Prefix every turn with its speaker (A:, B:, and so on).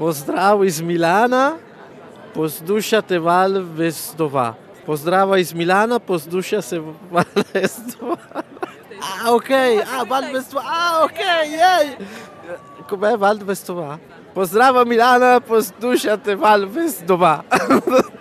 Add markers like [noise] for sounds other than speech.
A: Pozdrav iz Milana, poslušate val Vestova. Pozdrav iz Milana, posluša se val Vestova. [laughs] A, ok, a, val Vestova, a, ok, jej. Kako je val Vestova? Pozdrav Milana, poslušate val Vestova. [laughs]